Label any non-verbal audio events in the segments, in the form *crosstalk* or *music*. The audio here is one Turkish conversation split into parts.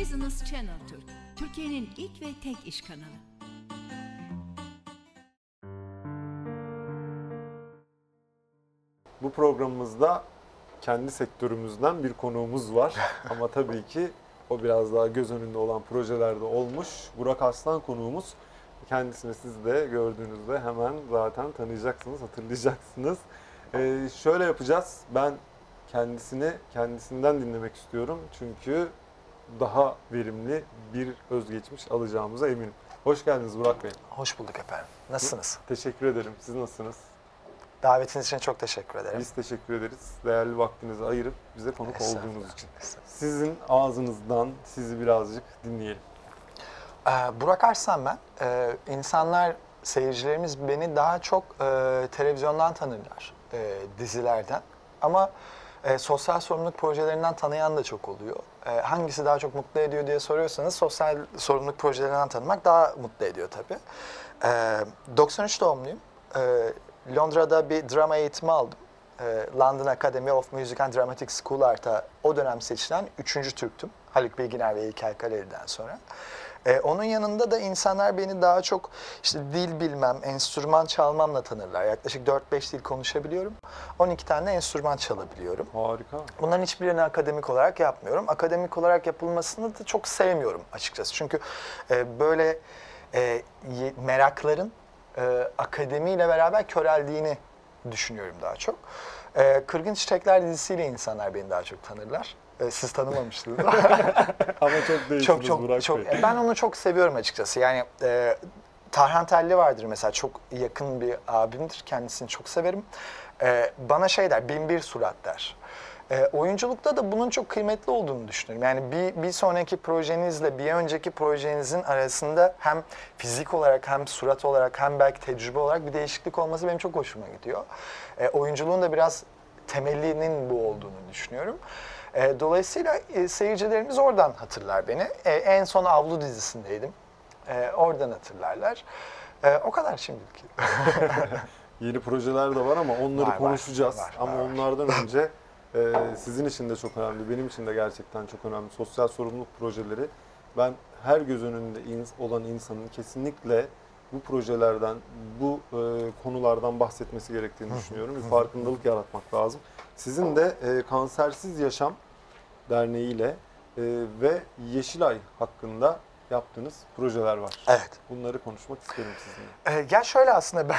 Business Channel Türk, Türkiye'nin ilk ve tek iş kanalı. Bu programımızda kendi sektörümüzden bir konuğumuz var. *laughs* Ama tabii ki o biraz daha göz önünde olan projelerde olmuş. Burak Arslan konuğumuz. Kendisini siz de gördüğünüzde hemen zaten tanıyacaksınız, hatırlayacaksınız. Ee, şöyle yapacağız. Ben kendisini kendisinden dinlemek istiyorum. Çünkü daha verimli bir özgeçmiş alacağımıza eminim. Hoş geldiniz Burak Bey. Hoş bulduk efendim. Nasılsınız? Teşekkür ederim. Siz nasılsınız? Davetiniz için çok teşekkür ederim. Biz teşekkür ederiz. Değerli vaktinizi ayırıp bize konuk Estağfurullah. olduğunuz için. Estağfurullah. Sizin ağzınızdan sizi birazcık dinleyelim. Ee, Burak Arslan ben. Ee, insanlar, seyircilerimiz beni daha çok e, televizyondan tanırlar, e, dizilerden. Ama e, sosyal sorumluluk projelerinden tanıyan da çok oluyor. E, hangisi daha çok mutlu ediyor diye soruyorsanız sosyal sorumluluk projelerinden tanımak daha mutlu ediyor tabii. E, 93 doğumluyum. E, Londra'da bir drama eğitimi aldım. E, London Academy of Music and Dramatic School Art'a o dönem seçilen üçüncü Türktüm. Haluk Bilginer ve İlker Kaleli'den sonra. E, onun yanında da insanlar beni daha çok işte dil bilmem, enstrüman çalmamla tanırlar. Yaklaşık 4-5 dil konuşabiliyorum. 12 tane enstrüman çalabiliyorum. Harika. Bunların hiçbirini akademik olarak yapmıyorum. Akademik olarak yapılmasını da çok sevmiyorum açıkçası. Çünkü e, böyle e, merakların e, akademiyle beraber köreldiğini düşünüyorum daha çok. E, Kırgın Çiçekler dizisiyle insanlar beni daha çok tanırlar. E, siz tanımamıştınız. *laughs* Ama çok değiştiniz çok çok Burak çok Bey. ben onu çok seviyorum açıkçası. Yani e, Tarhan Telli vardır mesela çok yakın bir abimdir. Kendisini çok severim. E, bana şey der, bin bir surat der. E, oyunculukta da bunun çok kıymetli olduğunu düşünüyorum. Yani bir, bir sonraki projenizle bir önceki projenizin arasında hem fizik olarak hem surat olarak hem belki tecrübe olarak bir değişiklik olması benim çok hoşuma gidiyor. E, oyunculuğun da biraz temelinin bu olduğunu düşünüyorum. E, dolayısıyla e, seyircilerimiz oradan hatırlar beni. E, en son Avlu dizisindeydim. E, oradan hatırlarlar. E, o kadar şimdilik. *laughs* Yeni projeler de var ama onları Var, var, konuşacağız. var, ama var, var. onlardan önce e, sizin için de çok önemli, benim için de gerçekten çok önemli sosyal sorumluluk projeleri. Ben her göz önünde olan insanın kesinlikle bu projelerden, bu e, konulardan bahsetmesi gerektiğini *laughs* düşünüyorum. Bir farkındalık yaratmak lazım. Sizin de e, Kansersiz Yaşam Derneği ile e, ve Yeşilay hakkında yaptığınız projeler var. Evet. Bunları konuşmak isterim sizinle. E, ya şöyle aslında ben,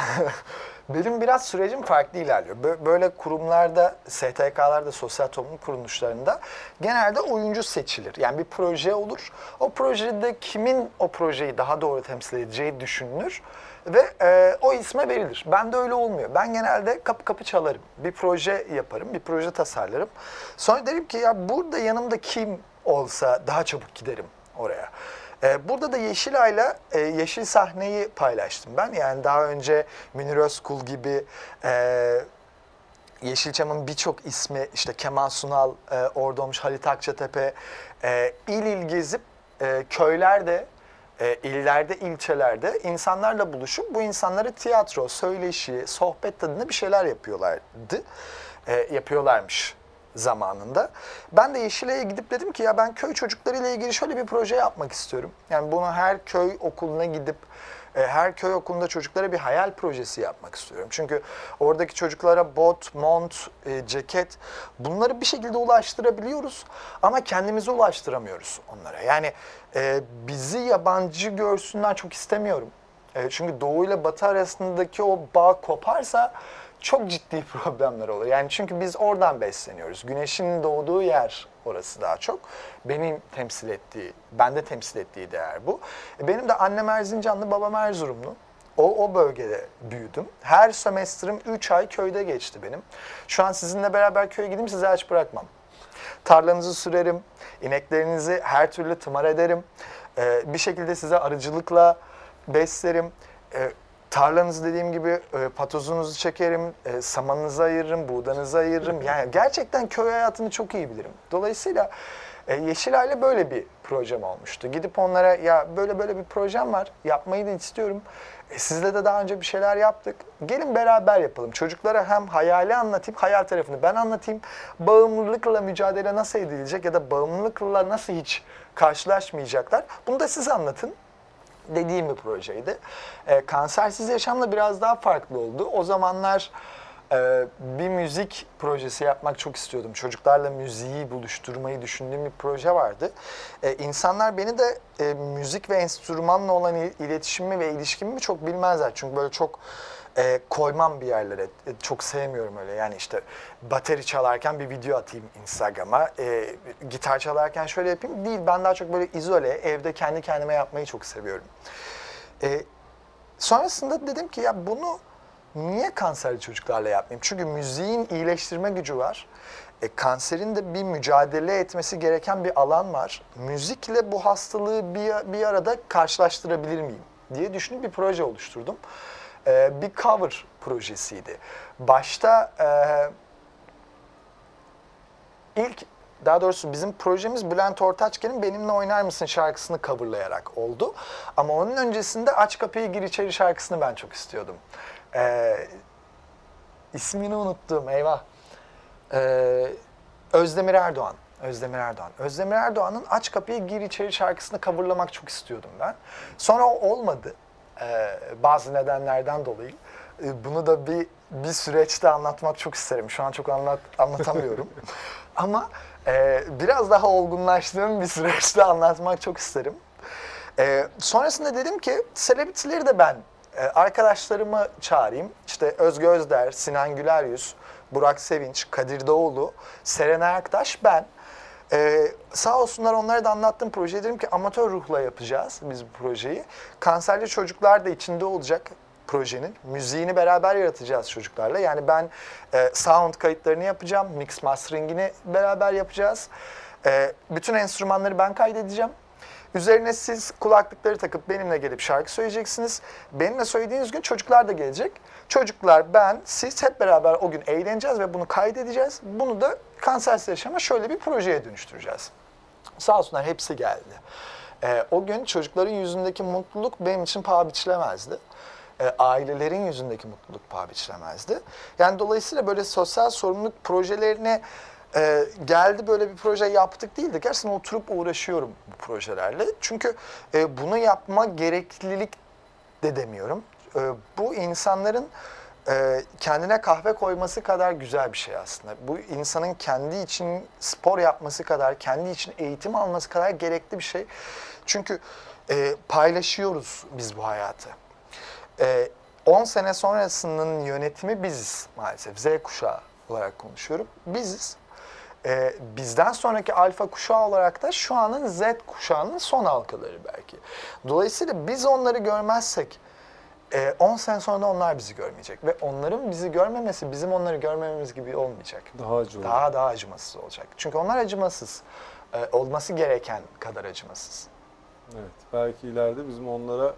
*laughs* benim biraz sürecim farklı ilerliyor. Bö- Böyle kurumlarda, STK'larda, sosyal toplum kuruluşlarında genelde oyuncu seçilir. Yani bir proje olur. O projede kimin o projeyi daha doğru temsil edeceği düşünülür ve e, o isme verilir. Ben de öyle olmuyor. Ben genelde kapı kapı çalarım. Bir proje yaparım, bir proje tasarlarım. Sonra derim ki ya burada yanımda kim olsa daha çabuk giderim oraya. Ee, burada da Yeşilay'la e, Yeşil Sahneyi paylaştım ben. Yani daha önce Münir Özkul gibi e, Yeşilçam'ın birçok ismi işte Kemal Sunal, e, orada olmuş Halit Akçatepe e, il il gezip e, köylerde, e, illerde, ilçelerde insanlarla buluşup bu insanlara tiyatro, söyleşi, sohbet tadında bir şeyler yapıyorlardı. E, yapıyorlarmış zamanında. Ben de Yeşilay'a gidip dedim ki ya ben köy çocuklarıyla ilgili şöyle bir proje yapmak istiyorum. Yani bunu her köy okuluna gidip e, her köy okulunda çocuklara bir hayal projesi yapmak istiyorum. Çünkü oradaki çocuklara bot, mont, e, ceket bunları bir şekilde ulaştırabiliyoruz ama kendimize ulaştıramıyoruz onlara. Yani e, bizi yabancı görsünler çok istemiyorum. E, çünkü doğu ile batı arasındaki o bağ koparsa çok ciddi *laughs* problemler olur. Yani çünkü biz oradan besleniyoruz. Güneşin doğduğu yer orası daha çok. Benim temsil ettiği, bende temsil ettiği değer bu. E, Benim de annem Erzincanlı, babam Erzurumlu. O, o bölgede büyüdüm. Her sömestrim 3 ay köyde geçti benim. Şu an sizinle beraber köye gideyim sizi aç bırakmam. Tarlanızı sürerim, ineklerinizi her türlü tımar ederim. Ee, bir şekilde size arıcılıkla beslerim. Ee, tarlanızı dediğim gibi e, patozunuzu çekerim, e, samanınızı ayırırım, buğdanızı ayırırım. Yani gerçekten köy hayatını çok iyi bilirim. Dolayısıyla E, Yeşilay'la böyle bir projem olmuştu. Gidip onlara ya böyle böyle bir projem var, yapmayı da istiyorum. E, sizle de daha önce bir şeyler yaptık. Gelin beraber yapalım. Çocuklara hem hayali anlatayım, hayal tarafını ben anlatayım. Bağımlılıkla mücadele nasıl edilecek ya da bağımlılıkla nasıl hiç karşılaşmayacaklar. Bunu da siz anlatın dediğim bir projeydi. E, kansersiz yaşamla biraz daha farklı oldu. O zamanlar e, bir müzik projesi yapmak çok istiyordum. Çocuklarla müziği buluşturmayı düşündüğüm bir proje vardı. E, insanlar beni de e, müzik ve enstrümanla olan il- iletişimimi ve ilişkimi çok bilmezler. Çünkü böyle çok e, koymam bir yerlere. E, çok sevmiyorum öyle. Yani işte bateri çalarken bir video atayım Instagram'a. E, gitar çalarken şöyle yapayım. Değil. Ben daha çok böyle izole, evde kendi kendime yapmayı çok seviyorum. E, sonrasında dedim ki ya bunu niye kanserli çocuklarla yapmayayım? Çünkü müziğin iyileştirme gücü var. E, kanserin de bir mücadele etmesi gereken bir alan var. Müzikle bu hastalığı bir, bir arada karşılaştırabilir miyim diye düşünüp bir proje oluşturdum. E, bir cover projesiydi. Başta e, ilk daha doğrusu bizim projemiz Bülent Ortaçgil'in Benimle Oynar Mısın şarkısını coverlayarak oldu. Ama onun öncesinde Aç Kapıyı Gir İçeri şarkısını ben çok istiyordum. Ee, ismini unuttum eyvah. Ee, Özdemir Erdoğan. Özdemir Erdoğan. Özdemir Erdoğan'ın Aç Kapıyı Gir İçeri şarkısını coverlamak çok istiyordum ben. Sonra o olmadı. Ee, bazı nedenlerden dolayı. Ee, bunu da bir bir süreçte anlatmak çok isterim. Şu an çok anlat, anlatamıyorum. *laughs* Ama e, biraz daha olgunlaştığım bir süreçte anlatmak çok isterim. E, sonrasında dedim ki selebritileri de ben e, arkadaşlarımı çağırayım. İşte Özge Özder, Sinan Güleryüz, Burak Sevinç, Kadir Doğulu, Serenay Aktaş, ben. Ee, sağ olsunlar onlara da anlattım projeyi. Dedim ki amatör ruhla yapacağız biz bu projeyi. Kanserli çocuklar da içinde olacak projenin. Müziğini beraber yaratacağız çocuklarla. Yani ben e, sound kayıtlarını yapacağım, mix masteringini beraber yapacağız. E, bütün enstrümanları ben kaydedeceğim. Üzerine siz kulaklıkları takıp benimle gelip şarkı söyleyeceksiniz. Benimle söylediğiniz gün çocuklar da gelecek. Çocuklar, ben, siz hep beraber o gün eğleneceğiz ve bunu kaydedeceğiz. Bunu da kansersiz yaşama şöyle bir projeye dönüştüreceğiz. Sağ olsunlar hepsi geldi. Ee, o gün çocukların yüzündeki mutluluk benim için paha biçilemezdi. Ee, ailelerin yüzündeki mutluluk paha biçilemezdi. Yani dolayısıyla böyle sosyal sorumluluk projelerine e, geldi böyle bir proje yaptık değil de gerçekten oturup uğraşıyorum bu projelerle. Çünkü e, bunu yapma gereklilik de demiyorum. E, bu insanların e, kendine kahve koyması kadar güzel bir şey aslında. Bu insanın kendi için spor yapması kadar, kendi için eğitim alması kadar gerekli bir şey. Çünkü e, paylaşıyoruz biz bu hayatı. E, 10 sene sonrasının yönetimi biziz maalesef. Z kuşağı olarak konuşuyorum. Biziz. E, bizden sonraki alfa kuşağı olarak da şu anın Z kuşağının son halkaları belki. Dolayısıyla biz onları görmezsek e, 10 sene sonra onlar bizi görmeyecek. Ve onların bizi görmemesi bizim onları görmememiz gibi olmayacak. Daha acı. Daha daha acımasız olacak. Çünkü onlar acımasız. E, olması gereken kadar acımasız. Evet. Belki ileride bizim onlara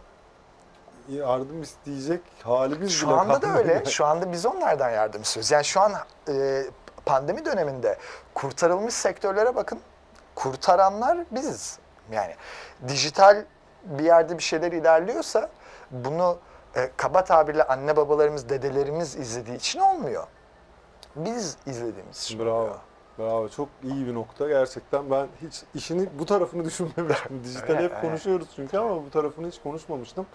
yardım isteyecek halimiz Şu bile anda da öyle. *laughs* Şu anda biz onlardan yardım istiyoruz. Yani şu an e, pandemi döneminde kurtarılmış sektörlere bakın. Kurtaranlar biziz. Yani dijital bir yerde bir şeyler ilerliyorsa bunu e, kaba tabirle anne babalarımız, dedelerimiz izlediği için olmuyor. Biz izlediğimiz için Bravo. oluyor. Bravo. Çok iyi bir nokta. Gerçekten ben hiç işini bu tarafını *laughs* düşünmemiştim. Dijital hep konuşuyoruz çünkü ama bu tarafını hiç konuşmamıştım.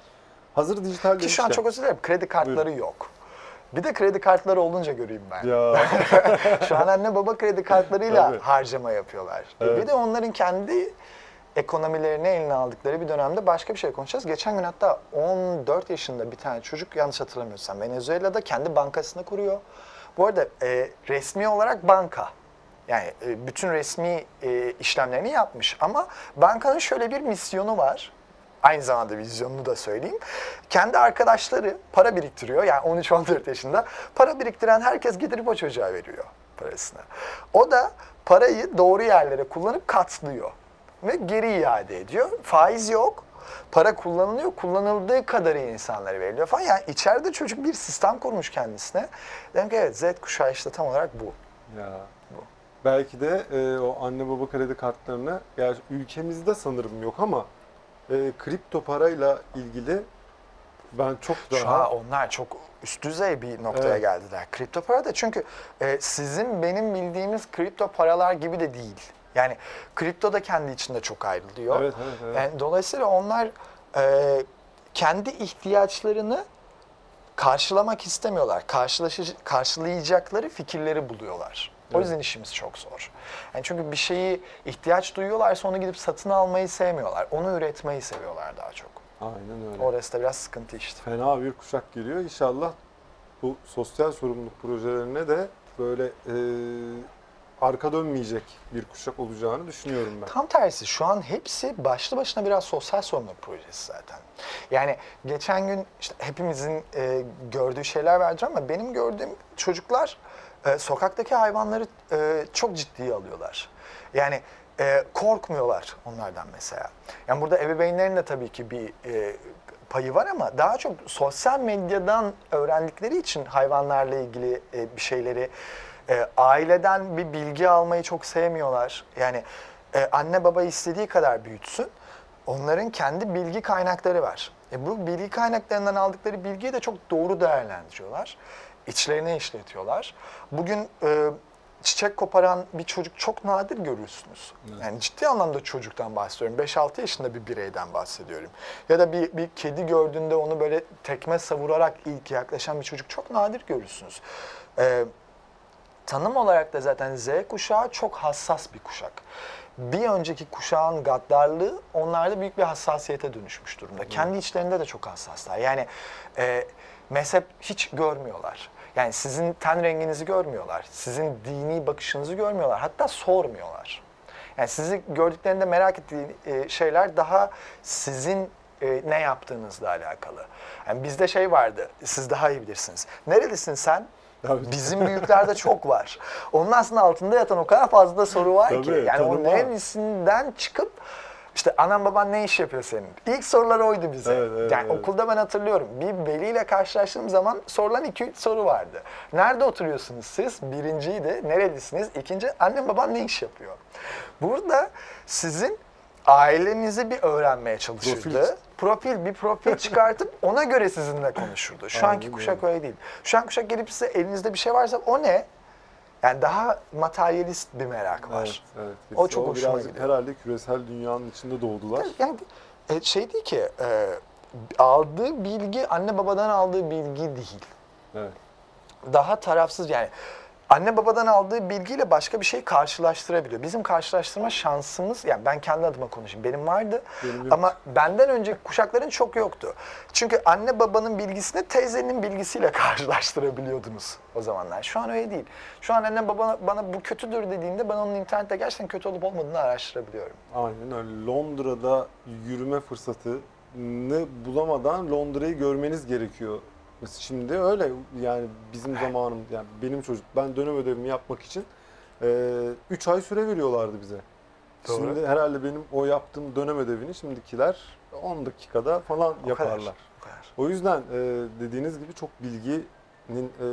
Hazır dijital Ki şu an çok özür dilerim. Kredi kartları yok. Bir de kredi kartları olunca göreyim ben. Ya *laughs* Şu an anne baba kredi kartlarıyla Tabii. harcama yapıyorlar. Evet. Bir de onların kendi ekonomilerini eline aldıkları bir dönemde başka bir şey konuşacağız. Geçen gün hatta 14 yaşında bir tane çocuk yanlış hatırlamıyorsam Venezuela'da kendi bankasını kuruyor. Bu arada e, resmi olarak banka. Yani e, bütün resmi e, işlemlerini yapmış ama bankanın şöyle bir misyonu var. Aynı zamanda vizyonunu da söyleyeyim. Kendi arkadaşları para biriktiriyor. Yani 13-14 yaşında. Para biriktiren herkes getirip o çocuğa veriyor parasını. O da parayı doğru yerlere kullanıp katlıyor. Ve geri iade ediyor. Faiz yok. Para kullanılıyor. Kullanıldığı kadarı insanlara veriliyor falan. Yani içeride çocuk bir sistem kurmuş kendisine. Dedim ki evet Z kuşağı işte tam olarak bu. ya. belki de e, o anne baba kredi kartlarını yani ülkemizde sanırım yok ama e, kripto parayla ilgili ben çok daha Şu an onlar çok üst düzey bir noktaya Evet. geldiler. Kripto para da çünkü e, sizin benim bildiğimiz kripto paralar gibi de değil. Yani kripto da kendi içinde çok ayrılıyor. Evet, evet, evet. Yani dolayısıyla onlar e, kendi ihtiyaçlarını karşılamak istemiyorlar. Karşılaşı, karşılayacakları fikirleri buluyorlar. O yüzden işimiz çok zor. Yani çünkü bir şeyi ihtiyaç duyuyorlarsa onu gidip satın almayı sevmiyorlar. Onu üretmeyi seviyorlar daha çok. Aynen öyle. Orası da biraz sıkıntı işte. Fena bir kuşak geliyor. İnşallah bu sosyal sorumluluk projelerine de böyle e, arka dönmeyecek bir kuşak olacağını düşünüyorum ben. Tam tersi şu an hepsi başlı başına biraz sosyal sorumluluk projesi zaten. Yani geçen gün işte hepimizin e, gördüğü şeyler vardır ama benim gördüğüm çocuklar e, sokaktaki hayvanları e, çok ciddiye alıyorlar. Yani e, korkmuyorlar onlardan mesela. Yani burada ebeveynlerin de tabii ki bir e, payı var ama daha çok sosyal medyadan öğrendikleri için hayvanlarla ilgili e, bir şeyleri e, aileden bir bilgi almayı çok sevmiyorlar. Yani e, anne baba istediği kadar büyütsün. Onların kendi bilgi kaynakları var. E, bu bilgi kaynaklarından aldıkları bilgiyi de çok doğru değerlendiriyorlar. İçlerine işletiyorlar. Bugün e, çiçek koparan bir çocuk çok nadir görürsünüz. Yani ciddi anlamda çocuktan bahsediyorum. 5-6 yaşında bir bireyden bahsediyorum. Ya da bir, bir kedi gördüğünde onu böyle tekme savurarak ilk yaklaşan bir çocuk çok nadir görürsünüz. E, tanım olarak da zaten Z kuşağı çok hassas bir kuşak. Bir önceki kuşağın gaddarlığı onlarda büyük bir hassasiyete dönüşmüş durumda. Kendi içlerinde de çok hassaslar. Yani e, mezhep hiç görmüyorlar. Yani sizin ten renginizi görmüyorlar. Sizin dini bakışınızı görmüyorlar. Hatta sormuyorlar. Yani sizi gördüklerinde merak ettiği e, şeyler daha sizin e, ne yaptığınızla alakalı. Yani bizde şey vardı, siz daha iyi bilirsiniz. Nerelisin sen? Tabii. Bizim büyüklerde çok var. Onun aslında altında yatan o kadar fazla soru var ki. Tabii, Yani o tanım var. neresinden çıkıp işte anan baban ne iş yapıyor senin? İlk sorular oydu bize. Evet, evet, yani evet. okulda ben hatırlıyorum. Bir veliyle karşılaştığım zaman sorulan 2-3 soru vardı. Nerede oturuyorsunuz siz? Birinciydi. Nerelisiniz? İkinci, annem baban ne iş yapıyor? Burada sizin ailenizi bir öğrenmeye çalışırdı. Profil. Profil, bir profil *laughs* çıkartıp ona göre sizinle konuşurdu. Şu anki Aynen kuşak öyle. öyle değil. şu an kuşak gelip size elinizde bir şey varsa o ne? Yani daha materyalist bir merak var. Evet, evet. O çok hoşuma biraz gidiyor. Herhalde küresel dünyanın içinde doğdular. Yani e, şey değil ki e, aldığı bilgi anne babadan aldığı bilgi değil. Evet. Daha tarafsız yani anne babadan aldığı bilgiyle başka bir şey karşılaştırabiliyor. Bizim karşılaştırma şansımız yani ben kendi adıma konuşayım. Benim vardı Benim yok. ama benden önceki kuşakların çok yoktu. Çünkü anne babanın bilgisini teyzenin bilgisiyle *laughs* karşılaştırabiliyordunuz o zamanlar. Şu an öyle değil. Şu an anne baba bana bu kötüdür dediğinde ben onun internette gerçekten kötü olup olmadığını araştırabiliyorum. Aynen öyle. Londra'da yürüme fırsatını bulamadan Londra'yı görmeniz gerekiyor. Şimdi öyle yani bizim zamanım yani benim çocuk ben dönem ödevimi yapmak için 3 ay süre veriyorlardı bize. Doğru. Şimdi herhalde benim o yaptığım dönem ödevini şimdikiler 10 dakikada falan O yaparlar. kadar. O kadar. O yüzden e, dediğiniz gibi çok bilginin e,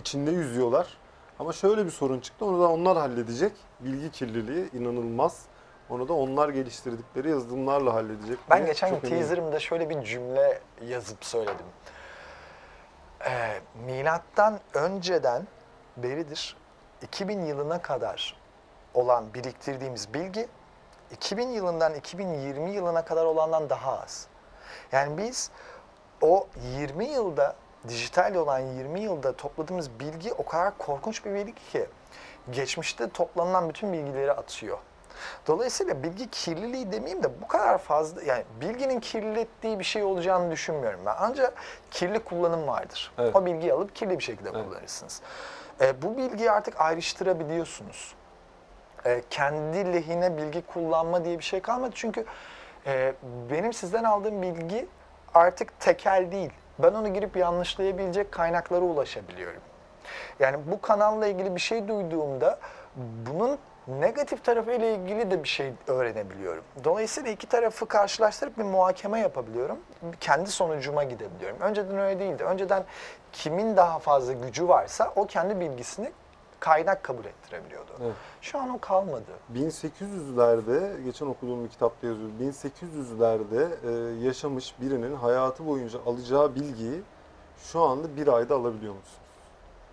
içinde yüzüyorlar. Ama şöyle bir sorun çıktı. Onu da onlar halledecek. Bilgi kirliliği inanılmaz. Onu da onlar geliştirdikleri yazılımlarla halledecek. Ben geçen gün teaserımda şöyle bir cümle yazıp söyledim. Ee, milattan önceden beridir 2000 yılına kadar olan biriktirdiğimiz bilgi 2000 yılından 2020 yılına kadar olandan daha az. Yani biz o 20 yılda dijital olan 20 yılda topladığımız bilgi o kadar korkunç bir bilgi ki geçmişte toplanılan bütün bilgileri atıyor. Dolayısıyla bilgi kirliliği demeyeyim de bu kadar fazla yani bilginin kirlettiği bir şey olacağını düşünmüyorum ben. Ancak kirli kullanım vardır. Evet. O bilgiyi alıp kirli bir şekilde Evet. kullanırsınız. E, bu bilgiyi artık ayrıştırabiliyorsunuz. E, kendi lehine bilgi kullanma diye bir şey kalmadı. Çünkü e, benim sizden aldığım bilgi artık tekel değil. Ben onu girip yanlışlayabilecek kaynaklara ulaşabiliyorum. Yani bu kanalla ilgili bir şey duyduğumda bunun negatif tarafı ile ilgili de bir şey öğrenebiliyorum. Dolayısıyla iki tarafı karşılaştırıp bir muhakeme yapabiliyorum. Kendi sonucuma gidebiliyorum. Önceden öyle değildi. Önceden kimin daha fazla gücü varsa o kendi bilgisini kaynak kabul ettirebiliyordu. Evet. Şu an o kalmadı. 1800'lerde, geçen okuduğum bir kitapta yazıyor, 1800'lerde e, yaşamış birinin hayatı boyunca alacağı bilgiyi şu anda bir ayda alabiliyor musunuz?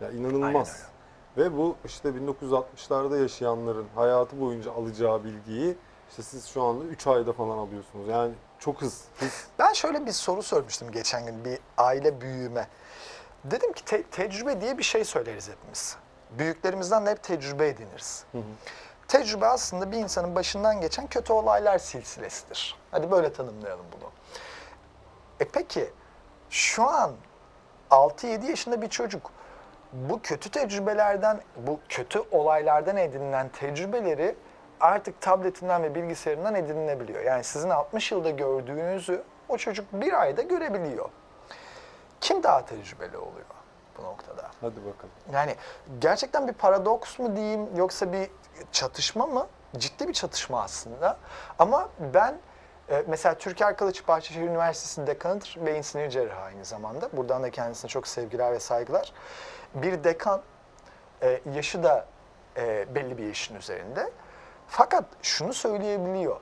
Ya inanılmaz. Ve bu işte 1960'larda yaşayanların hayatı boyunca alacağı bilgiyi işte siz şu anda 3 ayda falan alıyorsunuz. Yani çok hız. hız. Ben şöyle bir soru sormuştum geçen gün bir aile büyüğüme. Dedim ki te- tecrübe diye bir şey söyleriz hepimiz. Büyüklerimizden de hep tecrübe ediniriz. Hı hı. Tecrübe aslında bir insanın başından geçen kötü olaylar silsilesidir. Hadi böyle tanımlayalım bunu. E peki şu an 6-7 yaşında bir çocuk bu kötü tecrübelerden, bu kötü olaylardan edinilen tecrübeleri artık tabletinden ve bilgisayarından edinilebiliyor. Yani sizin 60 yılda gördüğünüzü o çocuk bir ayda görebiliyor. Kim daha tecrübeli oluyor bu noktada? Hadi bakalım. Yani gerçekten bir paradoks mu diyeyim yoksa bir çatışma mı? Ciddi bir çatışma aslında. Ama ben e, mesela Türker Kılıç Bahçeşehir Üniversitesi dekanıdır. Beyin sinir cerrahı aynı zamanda. Buradan da kendisine çok sevgiler ve saygılar. Bir dekan, e, yaşı da e, belli bir yaşın üzerinde. Fakat şunu söyleyebiliyor.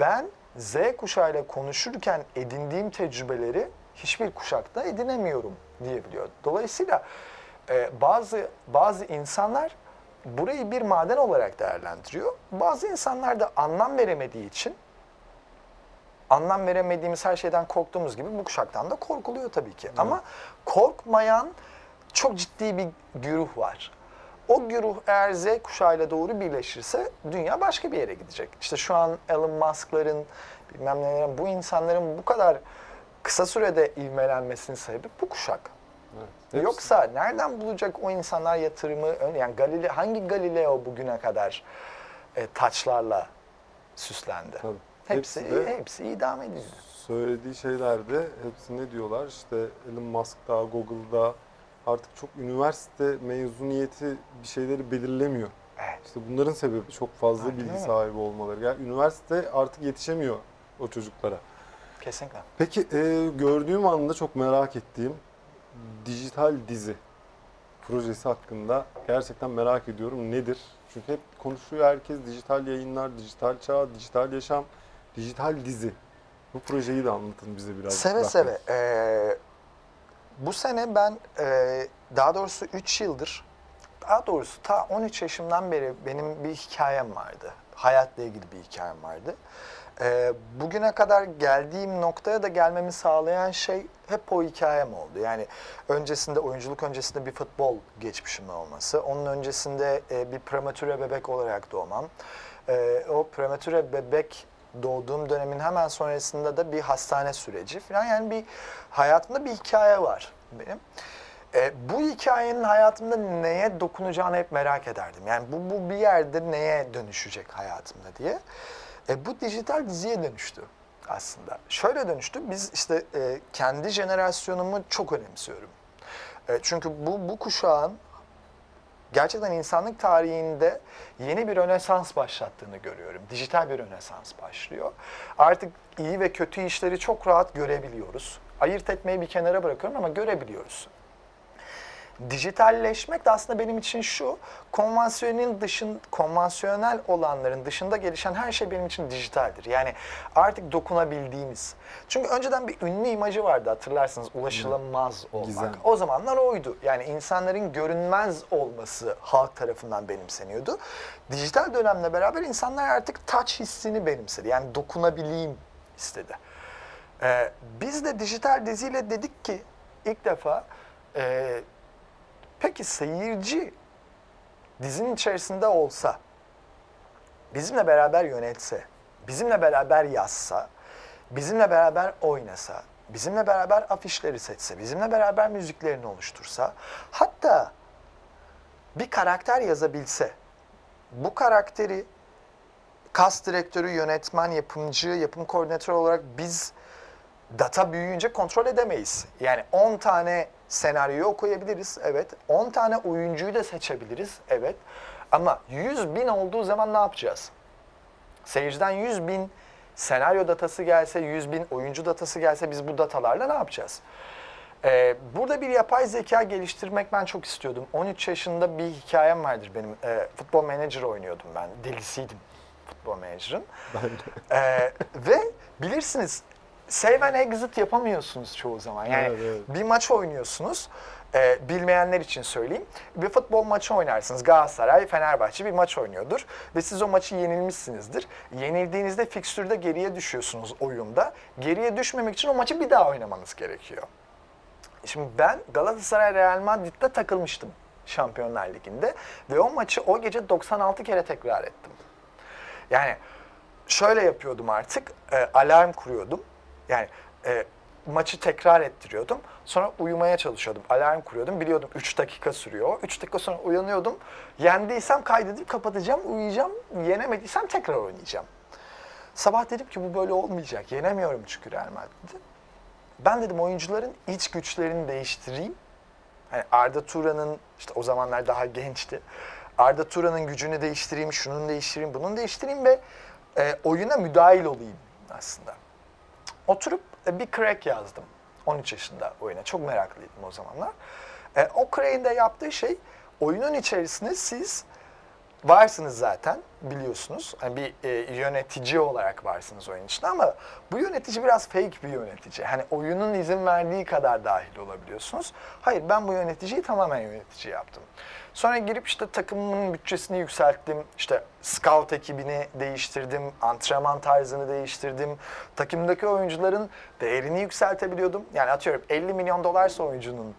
Ben Z kuşağıyla konuşurken edindiğim tecrübeleri hiçbir kuşakta edinemiyorum diyebiliyor. Dolayısıyla e, bazı bazı insanlar burayı bir maden olarak değerlendiriyor. Bazı insanlar da anlam veremediği için anlam veremediğimiz her şeyden korktuğumuz gibi bu kuşaktan da korkuluyor tabii ki. Ama korkmayan çok ciddi bir güruh var. O güruh eğer Z kuşağıyla doğru birleşirse dünya başka bir yere gidecek. İşte şu an Elon Musk'ların bilmem nelerin bu insanların bu kadar kısa sürede ivmelenmesinin sebebi bu kuşak. Evet. Hepsi- Yoksa nereden bulacak o insanlar yatırımı? Yani Galile, hangi Galileo bugüne kadar e, taçlarla süslendi? Tabii. Hepsi, Hepsi de- hepsi idam edildi. söylediği şeylerde hepsi ne diyorlar? İşte Elon Musk'da, Google'da artık çok üniversite mezuniyeti bir şeyleri belirlemiyor. Evet. İşte bunların sebebi çok fazla Aynen bilgi sahibi olmaları. Yani üniversite artık yetişemiyor o çocuklara. Kesinlikle. Peki e, gördüğüm anda çok merak ettiğim dijital dizi projesi hakkında gerçekten merak ediyorum. Nedir? Çünkü hep konuşuyor herkes dijital yayınlar, dijital çağ, dijital yaşam, dijital dizi. Bu projeyi de anlatın bize biraz. Seve Burak seve. Ee, bu sene ben e, daha doğrusu 3 yıldır, daha doğrusu ta 13 yaşımdan beri benim bir hikayem vardı. Hayatla ilgili bir hikayem vardı. Ee, bugüne kadar geldiğim noktaya da gelmemi sağlayan şey hep o hikayem oldu. Yani öncesinde, oyunculuk öncesinde bir futbol geçmişim olması, onun öncesinde e, bir prematüre bebek olarak doğmam. Ee, o prematüre bebek doğduğum dönemin hemen sonrasında da bir hastane süreci falan yani bir hayatımda bir hikaye var benim. E, bu hikayenin hayatımda neye dokunacağını hep merak ederdim. Yani bu, bu bir yerde neye dönüşecek hayatımda diye. E, bu dijital diziye dönüştü aslında. Şöyle dönüştü, biz işte e, kendi jenerasyonumu çok önemsiyorum. E, çünkü bu, bu kuşağın gerçekten insanlık tarihinde yeni bir rönesans başlattığını görüyorum. Dijital bir rönesans başlıyor. Artık iyi ve kötü işleri çok rahat görebiliyoruz. Ayırt etmeyi bir kenara bırakıyorum ama görebiliyoruz. Dijitalleşmek de aslında benim için şu, konvansiyonel dışın, konvansiyonel olanların dışında gelişen her şey benim için dijitaldir. Yani artık dokunabildiğimiz. Çünkü önceden bir ünlü imajı vardı hatırlarsınız, ulaşılamaz olmak. Gizem. O zamanlar oydu. Yani insanların görünmez olması halk tarafından benimseniyordu. Dijital dönemle beraber insanlar artık touch hissini benimsedi. Yani dokunabileyim istedi. Ee, biz de dijital diziyle dedik ki ilk defa e, peki seyirci dizinin içerisinde olsa, bizimle beraber yönetse, bizimle beraber yazsa, bizimle beraber oynasa, bizimle beraber afişleri seçse, bizimle beraber müziklerini oluştursa, hatta bir karakter yazabilse, bu karakteri kas direktörü, yönetmen, yapımcı, yapım koordinatörü olarak biz data büyüyünce kontrol edemeyiz. Yani 10 tane senaryoyu okuyabiliriz, evet. 10 tane oyuncuyu da seçebiliriz, evet. Ama 100 bin olduğu zaman ne yapacağız? Seyirciden 100 bin senaryo datası gelse, 100 bin oyuncu datası gelse biz bu datalarla ne yapacağız? Ee, burada bir yapay zeka geliştirmek ben çok istiyordum. 13 yaşında bir hikayem vardır benim. Ee, futbol manager oynuyordum ben. Delisiydim futbol manager'ın. Ee, ve bilirsiniz save and exit yapamıyorsunuz çoğu zaman. Yani Evet, evet. bir maç oynuyorsunuz. Ee, bilmeyenler için söyleyeyim. Bir futbol maçı oynarsınız. Galatasaray, Fenerbahçe bir maç oynuyordur. Ve siz o maçı yenilmişsinizdir. Yenildiğinizde fikstürde geriye düşüyorsunuz oyunda. Geriye düşmemek için o maçı bir daha oynamanız gerekiyor. Şimdi ben Galatasaray Real Madrid'de takılmıştım Şampiyonlar Ligi'nde. Ve o maçı o gece 96 kere tekrar ettim. Yani şöyle yapıyordum artık. e, alarm kuruyordum. Yani e, maçı tekrar ettiriyordum. Sonra uyumaya çalışıyordum. Alarm kuruyordum. Biliyordum 3 dakika sürüyor. 3 dakika sonra uyanıyordum. Yendiysem kaydedip kapatacağım, uyuyacağım. Yenemediysem tekrar oynayacağım. Sabah dedim ki bu böyle olmayacak. Yenemiyorum çünkü Real Madrid'i. Ben dedim oyuncuların iç güçlerini değiştireyim. Hani Arda Turan'ın işte o zamanlar daha gençti. Arda Turan'ın gücünü değiştireyim, şunun değiştireyim, bunun değiştireyim ve e, oyuna müdahil olayım aslında. Oturup e, bir crack yazdım. 13 yaşında oyuna. Çok meraklıydım o zamanlar. E, o crack'in de yaptığı şey oyunun içerisinde siz varsınız zaten biliyorsunuz. Hani bir e, yönetici olarak varsınız oyun içinde ama bu yönetici biraz fake bir yönetici. Hani oyunun izin verdiği kadar dahil olabiliyorsunuz. Hayır ben bu yöneticiyi tamamen yönetici yaptım. Sonra girip işte takımımın bütçesini yükselttim. İşte scout ekibini değiştirdim. Antrenman tarzını değiştirdim. Takımdaki oyuncuların değerini yükseltebiliyordum. Yani atıyorum 50 milyon dolarsa oyuncunun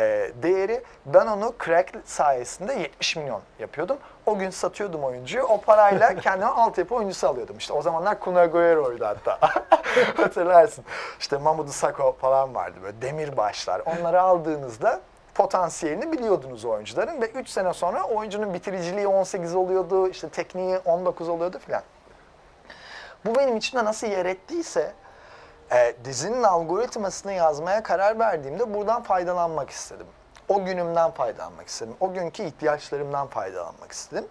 e, değeri ben onu crack sayesinde 70 milyon yapıyordum. O gün satıyordum oyuncuyu. O parayla *laughs* kendime altyapı oyuncusu alıyordum. İşte o zamanlar Kun Agüero'ydu hatta. *laughs* Hatırlarsın. İşte Mamadou Sakho falan vardı böyle demirbaşlar. Onları aldığınızda potansiyelini biliyordunuz oyuncuların ve 3 sene sonra oyuncunun bitiriciliği 18 oluyordu, işte tekniği 19 oluyordu filan. Bu benim içimde nasıl yer ettiyse e, dizinin algoritmasını yazmaya karar verdiğimde buradan faydalanmak istedim. O günümden faydalanmak istedim. O günkü ihtiyaçlarımdan faydalanmak istedim.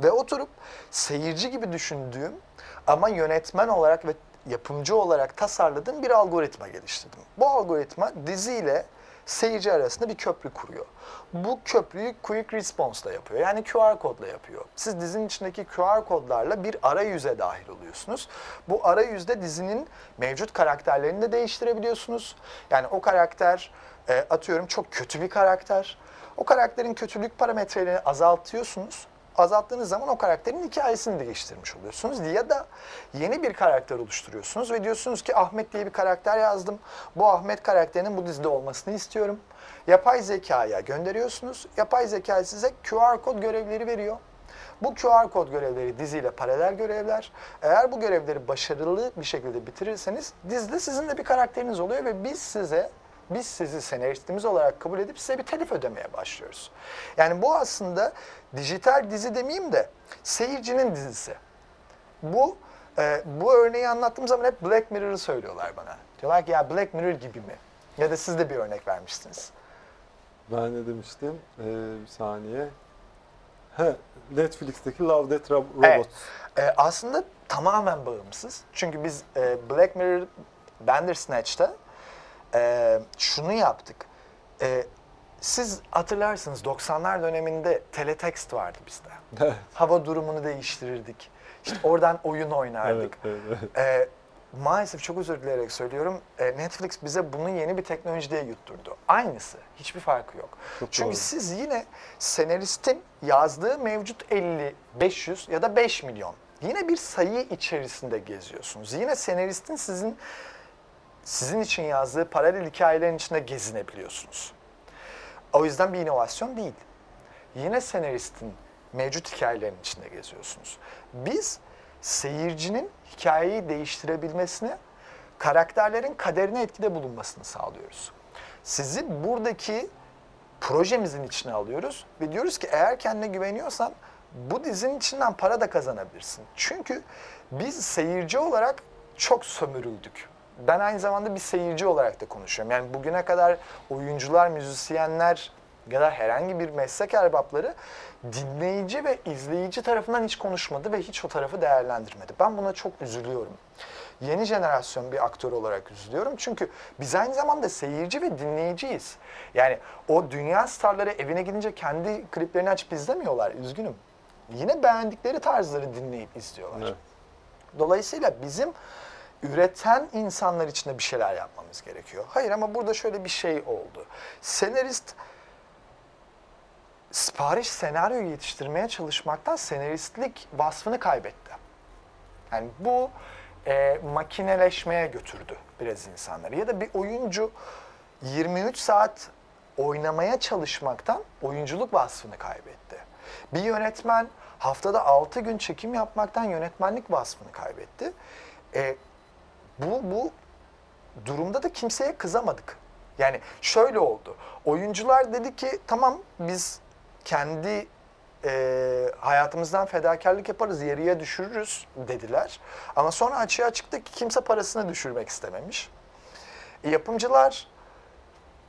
Ve oturup seyirci gibi düşündüğüm ama yönetmen olarak ve yapımcı olarak tasarladığım bir algoritma geliştirdim. Bu algoritma diziyle seyirci arasında bir köprü kuruyor. Bu köprüyü Quick Response'la yapıyor. Yani QR kodla yapıyor. Siz dizinin içindeki QR kodlarla bir arayüze dahil oluyorsunuz. Bu arayüzde dizinin mevcut karakterlerini de değiştirebiliyorsunuz. Yani o karakter e, atıyorum çok kötü bir karakter. O karakterin kötülük parametrelerini azaltıyorsunuz. Azalttığınız zaman o karakterin hikayesini de değiştirmiş oluyorsunuz. Ya da yeni bir karakter oluşturuyorsunuz ve diyorsunuz ki Ahmet diye bir karakter yazdım. Bu Ahmet karakterinin bu dizide olmasını istiyorum. Yapay zekaya gönderiyorsunuz. Yapay zeka size QR kod görevleri veriyor. Bu QR kod görevleri diziyle paralel görevler. Eğer bu görevleri başarılı bir şekilde bitirirseniz dizide sizin de bir karakteriniz oluyor ve biz size biz sizi senaristimiz olarak kabul edip size bir telif ödemeye başlıyoruz. Yani bu aslında dijital dizi demeyeyim de seyircinin dizisi. Bu e, bu örneği anlattığım zaman hep Black Mirror'ı söylüyorlar bana. Diyorlar ki ya Black Mirror gibi mi? Ya da siz de bir örnek vermiştiniz. Ben ne demiştim? Ee, bir saniye. He, Netflix'teki Love, Death, Rob- Robots. Evet. E, aslında tamamen bağımsız. Çünkü biz e, Black Mirror Bandersnatch'ta e, şunu yaptık. E, siz hatırlarsınız 90'lar döneminde teletext vardı bizde. Evet, Hava durumunu değiştirirdik. İşte oradan oyun oynardık. evet, evet, evet. E, maalesef çok özür dileyerek söylüyorum. e, Netflix bize bunu yeni bir teknoloji diye yutturdu. Aynısı. Hiçbir farkı yok. Çok Çünkü doğru. siz yine senaristin yazdığı mevcut 50, 500 ya da 5 milyon. Yine bir sayı içerisinde geziyorsunuz. Yine senaristin sizin sizin için yazdığı paralel hikayelerin içinde gezinebiliyorsunuz. O yüzden bir inovasyon değil. Yine senaristin mevcut hikayelerin içinde geziyorsunuz. Biz seyircinin hikayeyi değiştirebilmesini, karakterlerin kaderine etkide bulunmasını sağlıyoruz. Sizi buradaki projemizin içine alıyoruz ve diyoruz ki eğer kendine güveniyorsan bu dizinin içinden para da kazanabilirsin. Çünkü biz seyirci olarak çok sömürüldük. Ben aynı zamanda bir seyirci olarak da konuşuyorum. Yani bugüne kadar oyuncular, müzisyenler ya da herhangi bir meslek erbapları dinleyici ve izleyici tarafından hiç konuşmadı ve hiç o tarafı değerlendirmedi. Ben buna çok üzülüyorum. yeni jenerasyon bir aktör olarak üzülüyorum. Çünkü biz aynı zamanda seyirci ve dinleyiciyiz. Yani o dünya starları evine gidince kendi kliplerini açıp izlemiyorlar. Üzgünüm. Yine beğendikleri tarzları dinleyip izliyorlar. Evet. Dolayısıyla bizim üreten insanlar için de bir şeyler yapmamız gerekiyor. Hayır ama burada şöyle bir şey oldu. Senarist sipariş senaryo yetiştirmeye çalışmaktan senaristlik vasfını kaybetti. Yani bu e, makineleşmeye götürdü biraz insanları. Ya da bir oyuncu 23 saat oynamaya çalışmaktan oyunculuk vasfını kaybetti. Bir yönetmen haftada 6 gün çekim yapmaktan yönetmenlik vasfını kaybetti. E, bu, bu durumda da kimseye kızamadık. Yani şöyle oldu. Oyuncular dedi ki tamam biz kendi e, hayatımızdan fedakarlık yaparız, yarıya düşürürüz dediler. Ama sonra açığa çıktı ki kimse parasını düşürmek istememiş. E, yapımcılar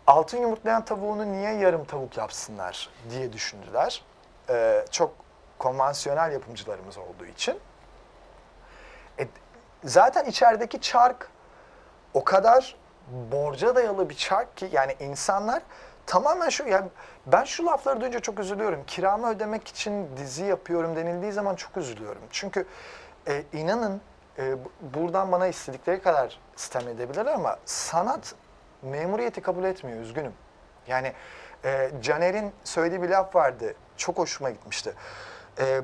altın yumurtlayan tavuğunu niye yarım tavuk yapsınlar diye düşündüler. E, çok konvansiyonel yapımcılarımız olduğu için. E, zaten içerideki çark o kadar borca dayalı bir çark ki yani insanlar tamamen şu yani ben şu lafları duyunca çok üzülüyorum. Kiramı ödemek için dizi yapıyorum denildiği zaman çok üzülüyorum. Çünkü e, inanın e, bu- buradan bana istedikleri kadar sistem edebilirler ama sanat memuriyeti kabul etmiyor üzgünüm. Yani e, Caner'in söylediği bir laf vardı. Çok hoşuma gitmişti. E,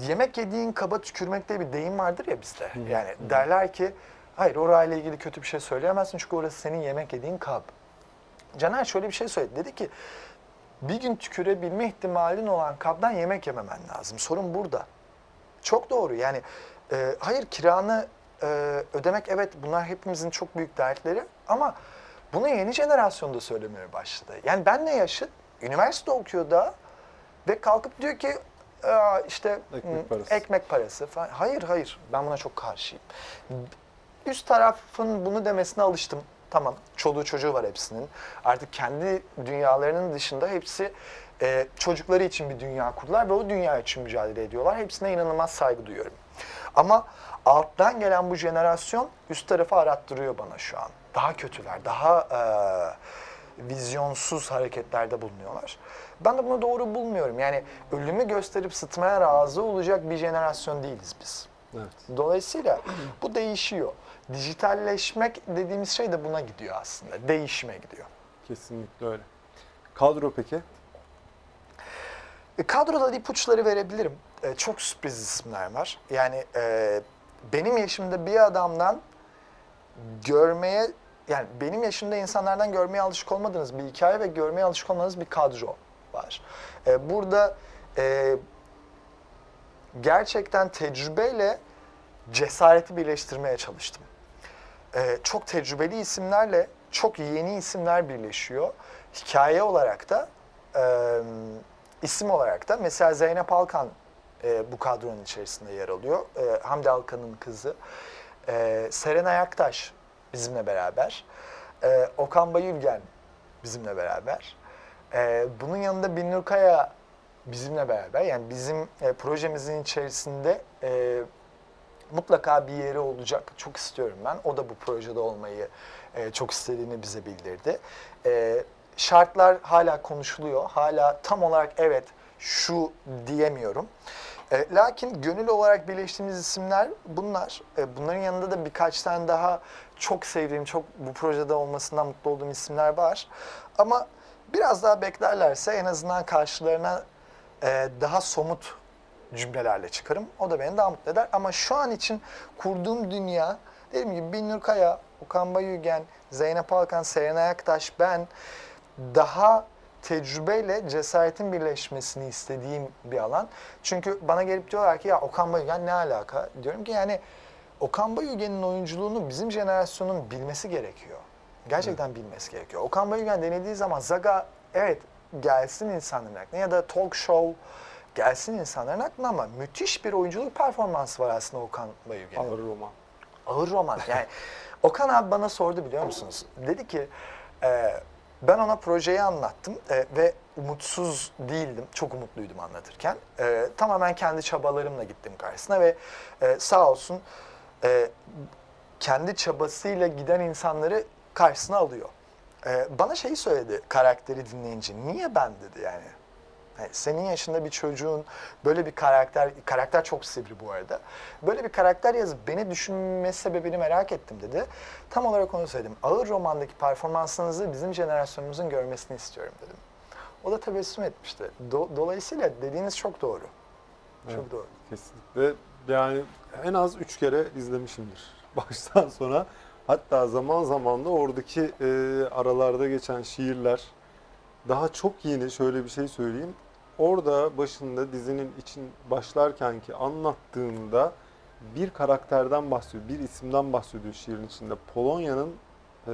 yemek yediğin kaba tükürmek diye bir deyim vardır ya bizde. Yani derler ki hayır orayla ilgili kötü bir şey söyleyemezsin çünkü orası senin yemek yediğin kab. Caner şöyle bir şey söyledi. Dedi ki bir gün tükürebilme ihtimalin olan kabdan yemek yememen lazım. Sorun burada. Çok doğru. Yani e, hayır kiranı e, ödemek evet bunlar hepimizin çok büyük dertleri ama bunu yeni jenerasyon da söylemeye başladı. Yani benle yaşıt üniversite okuyor da ve kalkıp diyor ki "Aa, işte Ekmek parası." ekmek parası falan. Hayır hayır ben buna çok karşıyım. Üst tarafın bunu demesine alıştım. Tamam çoluğu çocuğu var hepsinin. Artık kendi dünyalarının dışında hepsi e, çocukları için bir dünya kurdular ve o dünya için mücadele ediyorlar. Hepsine inanılmaz saygı duyuyorum. Ama alttan gelen bu jenerasyon üst tarafı arattırıyor bana şu an. Daha kötüler, daha e, vizyonsuz hareketlerde bulunuyorlar. Ben de bunu doğru bulmuyorum. Yani ölümü gösterip sıtmaya razı olacak bir jenerasyon değiliz biz. Evet. Dolayısıyla bu değişiyor. Dijitalleşmek dediğimiz şey de buna gidiyor aslında. Değişime gidiyor. Kesinlikle öyle. Kadro peki? E, kadroda ipuçları verebilirim. E, çok sürpriz isimler var. Yani e, benim yaşımda bir adamdan görmeye yani benim yaşımda insanlardan görmeye alışık olmadığınız bir hikaye ve görmeye alışık olmadığınız bir kadro var. E, burada e, gerçekten tecrübeyle cesareti birleştirmeye çalıştım. E, çok tecrübeli isimlerle çok yeni isimler birleşiyor. Hikaye olarak da e, isim olarak da mesela Zeynep Alkan e, bu kadronun içerisinde yer alıyor. E, Hamdi Alkan'ın kızı. E, Seren Aktaş bizimle beraber. E, Okan Bayülgen bizimle beraber. E, bunun yanında Binnur Kaya bizimle beraber. Yani bizim e, projemizin içerisinde e, mutlaka bir yeri olacak. Çok istiyorum ben. O da bu projede olmayı e, çok istediğini bize bildirdi. E, şartlar hala konuşuluyor. Hala tam olarak evet şu diyemiyorum. E, lakin gönül olarak birleştiğimiz isimler bunlar. E, bunların yanında da birkaç tane daha çok sevdiğim, çok bu projede olmasından mutlu olduğum isimler var. Ama biraz daha beklerlerse en azından karşılarına e, daha somut cümlelerle çıkarım. O da beni daha mutlu eder. Ama şu an için kurduğum dünya, dediğim gibi Binnur Kaya, Okan Bayülgen, Zeynep Alkan, Seren Ayaktaş, ben daha tecrübeyle cesaretin birleşmesini istediğim bir alan. Çünkü bana gelip diyorlar ki ya Okan Bayülgen ne alaka? Diyorum ki yani Okan Bayülgen'in oyunculuğunu bizim jenerasyonun bilmesi gerekiyor. Gerçekten bilmesi gerekiyor. Okan Bayülgen denildiği zaman Zaga evet gelsin insanların aklına ya da talk show gelsin insanların aklına ama müthiş bir oyunculuk performansı var aslında Okan Bayülgen'in Ağır roman. ağır roman. Yani *laughs* Okan abi bana sordu biliyor musunuz? Dedi ki e, Ben ona projeyi anlattım e, ve umutsuz değildim. Çok umutluydum anlatırken. E, tamamen kendi çabalarımla gittim karşısına ve e, sağ olsun e, kendi çabasıyla giden insanları karşısına alıyor. E, bana şeyi söyledi karakteri dinleyince. Niye ben dedi yani. Yani senin yaşında bir çocuğun böyle bir karakter, karakter çok sivri bu arada. Böyle bir karakter yazıp beni düşünme sebebini merak ettim dedi. Tam olarak onu söyledim. Ağır romandaki performansınızı bizim jenerasyonumuzun görmesini istiyorum dedim. O da tebessüm etmişti. Do- dolayısıyla dediğiniz çok doğru. Çok Evet. doğru. Kesinlikle yani en az üç kere izlemişimdir *laughs* baştan sona. Hatta zaman zaman da oradaki e, aralarda geçen şiirler daha çok yeni şöyle bir şey söyleyeyim. Orada başında dizinin için başlarken ki anlattığında bir karakterden bahsediyor, bir isimden bahsediyor şiirin içinde. Polonya'nın e,